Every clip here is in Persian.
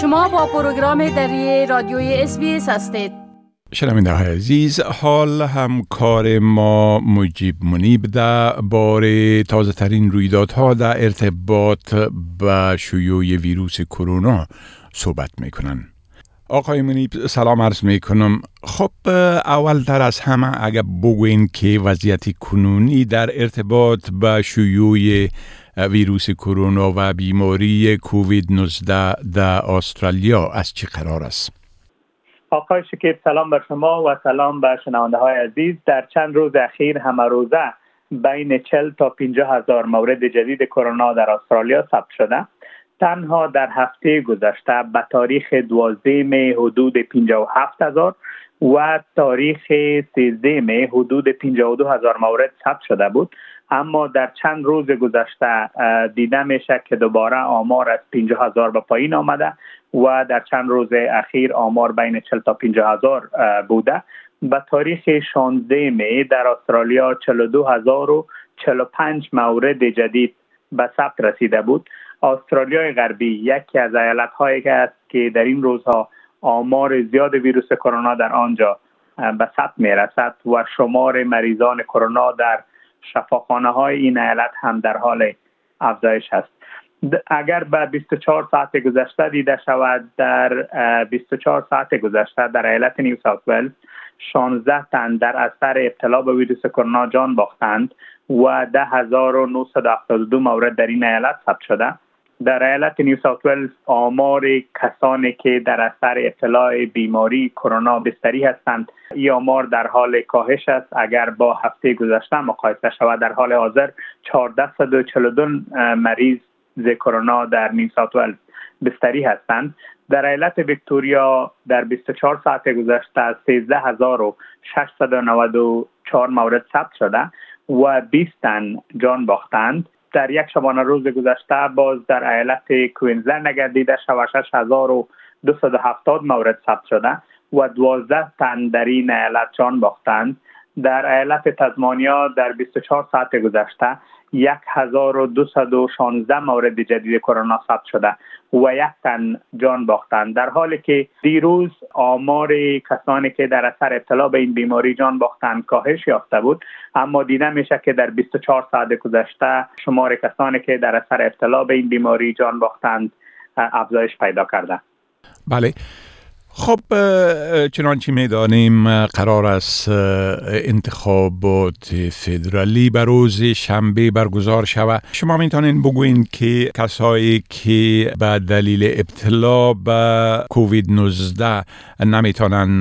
شما با پروگرام دری رادیوی اس هستید. شنمینده های عزیز حال همکار ما مجیب منیب در بار تازه ترین رویدادها در ارتباط با شیوع ویروس کرونا صحبت می‌کنن. آقای منیب سلام عرض می‌کنم. خب اول تر از همه اگر بگوین که وضعیت کنونی در ارتباط با شیوع ویروس کرونا و بیماری کووید 19 در استرالیا از چه قرار است؟ آقای شکیب سلام بر شما و سلام به شنونده های عزیز. در چند روز اخیر همه روزه بین 40 تا 50 هزار مورد جدید کرونا در استرالیا ثبت شده. تنها در هفته گذشته به تاریخ 12 می حدود 57 هزار و تاریخ 13 می حدود 52 هزار مورد ثبت شده بود. اما در چند روز گذشته دیده میشه که دوباره آمار از 50 هزار به پایین آمده و در چند روز اخیر آمار بین 40 تا 50 هزار بوده. به تاریخ 16 می در استرالیا 42 هزار و 45 مورد جدید به ثبت رسیده بود. استرالیای غربی یکی از ایالت هایی است که در این روزها آمار زیاد ویروس کرونا در آنجا به ثبت می رسد و شمار مریضان کرونا در شفاخانه های این ایالت هم در حال افزایش است اگر به 24 ساعت گذشته دیده شود در 24 ساعت گذشته در ایالت نیو ساوت ولز 16 تن در اثر ابتلا به ویروس کرونا جان باختند و 10972 مورد در این ایالت ثبت شده. در ایالت نیو ساوت ولز آمار کسانی که در اثر ابتلاع بیماری کرونا بستری هستند این آمار در حال کاهش است. اگر با هفته گذشته مقایسه شود در حال حاضر 1442 مریض ز کرونا در نیو ساوت ولز بستری هستند. در ایالت ویکتوریا در 24 ساعت گذشته 13694 مورد ثبت شده و 20 تن جان باختند. در یک شبانه روز گذشته باز در ایالت کوینزلند اگر دیده شود 6270 مورد ثبت شده و 12 تن در این ایالت جان باختند. در ایالت تزمانیا در 24 ساعت گذشته 1216 مورد جدید کرونا ثبت شده و یک تن جان باختند در حالی که دیروز آمار کسانی که در اثر ابتلا به این بیماری جان باختند کاهش یافته بود اما دیده میشه که در 24 ساعت گذشته شمار کسانی که در اثر ابتلا به این بیماری جان باختند افزایش پیدا کرده. بله. خب چنانچه می‌دانیم قرار است انتخابات فدرالی بر روز شنبه برگزار شود. شما می‌تونین بگوین که کسایی که به دلیل ابتلا به کووید 19 نمی‌تونن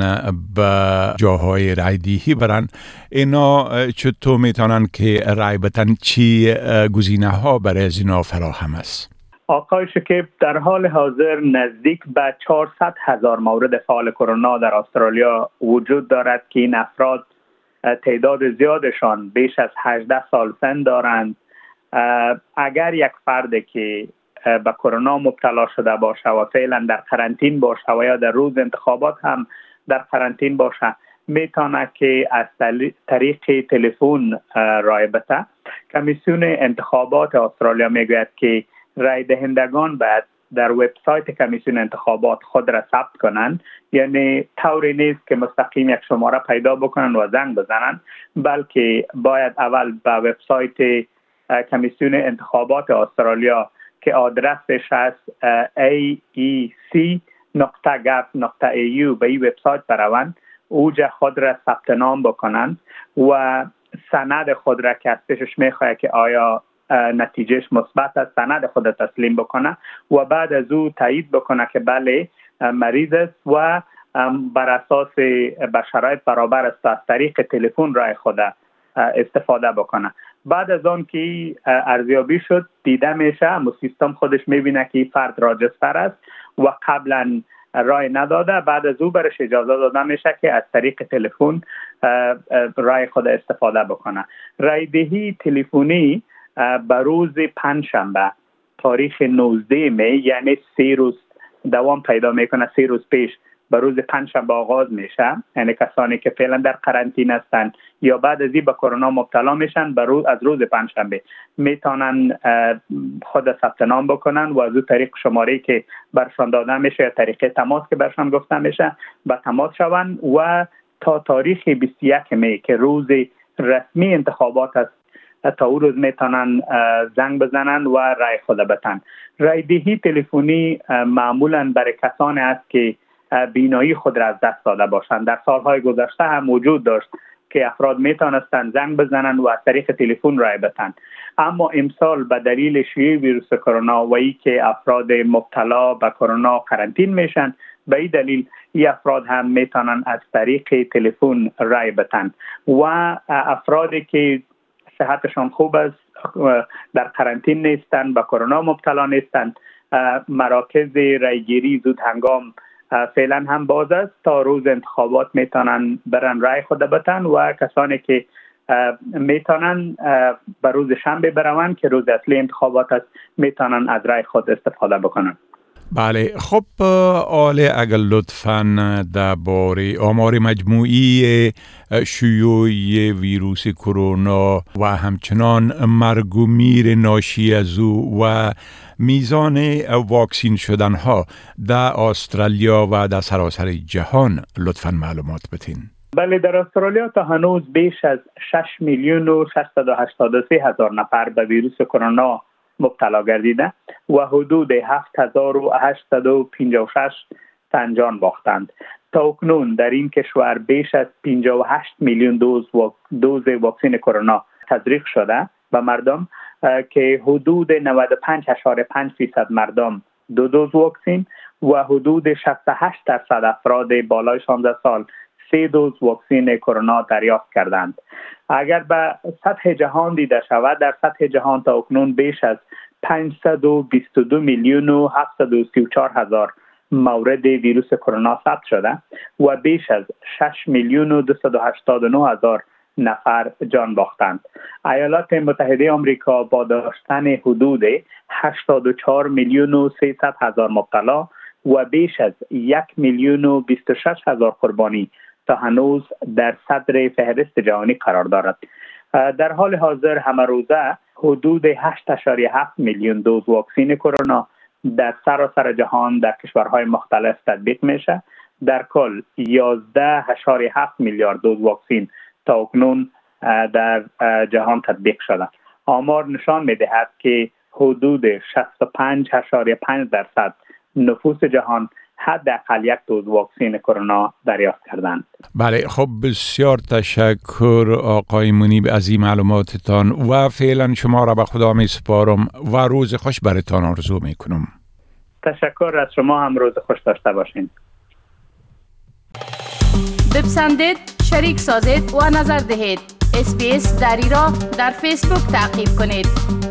به جاهای رایدهی برن اینا چطور می‌تونن که رای بتن چی گزینه ها برای از اینا فراهم است؟ آقای شکیب در حال حاضر نزدیک به 400 هزار مورد فعال کرونا در استرالیا وجود دارد که این افراد تعداد زیادشان بیش از 18 سال سن دارند. اگر یک فرد که به کرونا مبتلا شده باشه و فعلا در قرنطین باشه و یا در روز انتخابات هم در قرنطین باشه می‌تونه که از طریق تلفن رای بته کمیسیون انتخابات استرالیا می‌گوید که رای دهندگان باید در وبسایت کمیسیون انتخابات خود را ثبت کنند. یعنی طوری نیست که مستقیم یک شماره پیدا بکنن و زنگ بزنن بلکه باید اول به وبسایت کمیسیون انتخابات استرالیا که آدرسش هست aec نقطه گپ نقطه ایو به این وبسایت بروند. اوجا خود را ثبت نام بکنند و سند خود را که از پیشش می‌خواهد که آیا نتیجهش مثبت است سند خود تسلیم بکنه و بعد از او تایید بکنه که بله مریض است و بر اساس به شرایط برابر است از طریق تلفن رای خود استفاده بکنه. بعد از آن که ارزیابی شد دیده میشه اما سیستم خودش می‌بینه که فرد راجستر است و قبلا رای نداده. بعد از او برش اجازه داده میشه که از طریق تلفن رای خود استفاده بکنه. رای دهی تلفنی به روز پنجشنبه تاریخ 19 می یعنی سه روز دوام پیدا می‌کنه سه روز پیش به روز پنجشنبه آغاز میشه. یعنی کسانی که فعلا در قرنطینه هستند یا بعد از این به کرونا مبتلا میشن به روز از روز پنجشنبه می‌تونن خود ثبت نام بکنن و از او طریق شماره که برشان داده میشه یا طریقه تماس که برشان گفته میشه به تماس شوند و تا تاریخ 21 می که روز رسمی انتخابات است تا او روز می‌تونن زنگ بزنن و رای خود بتن. رای دهی تلفنی معمولا برای کسانی است که بینایی خود را از دست داده باشند. در سالهای گذشته هم موجود داشت که افراد می‌تونستند زنگ بزنند و از طریق تلفن رای بتن. اما امسال به دلیل شیوع ویروس کرونا و ای که افراد مبتلا به کرونا قرنطین میشن به این دلیل ای افراد هم می‌تونن از طریق تلفن رای بتن. و افرادی که صحتشان خوب است در قرنطین نیستند به کرونا مبتلا نیستند مراکز رایگیری زود هنگام فعلا هم باز است. تا روز انتخابات می‌تونن برن رای خود بتن و کسانی که می‌تونن به روز شنبه بروند که روز اصلی انتخابات است می‌تونن از رای خود استفاده بکنن. بله. خب آل اگر لطفا درباره آمار مجموعی شیوع ویروس کرونا و همچنان مرگ و میر ناشی از او و میزان واکسین شدن ها در استرالیا و در سراسر جهان لطفا معلومات بتین. بله در استرالیا تا هنوز بیش از 6 میلیون و 683 هزار نفر به ویروس کرونا مبتلا گردیده و حدود 7856 تن جان باختند. تا اکنون در این کشور بیش از 58 میلیون دوز دوز واکسن کرونا تزریق شده به مردم که حدود 95.5 فیصد مردم دو دوز واکسن و حدود 68 درصد افراد بالای 16 سال سه دوز واکسن کرونا دریافت کردند. اگر به سطح جهان دیده شود در سطح جهان تا اکنون بیش از 522 میلیون و 734 هزار مورد ویروس کرونا ثبت شده و بیش از 6 میلیون و 289 هزار نفر جان باختند. ایالات متحده آمریکا با داشتن حدود 84 میلیون و 300 هزار مبتلا و بیش از یک میلیون و 26 هزار قربانی تا هنوز در صدر فهرست جهانی قرار دارد. در حال حاضر همه روزه حدود 8.7 میلیون دوز واکسین کرونا در سراسر جهان در کشورهای مختلف تطبیق میشه. در کل 11.7 میلیارد دوز واکسین تا اکنون در جهان تطبیق شده. آمار نشان می‌دهد که حدود 65.5 درصد نفوس جهان حداقل یک دوز واکسن کرونا دریافت کردند. بله خب بسیار تشکر آقای منیب از این معلوماتتان و فعلا شما را به خدا می سپارم و روز خوش برتان آرزو می کنم. تشکر از شما هم روز خوش داشته باشین. بپسندید شریک سازید و نظر دهید. اسپیس دری را در فیسبوک تعقیب کنید.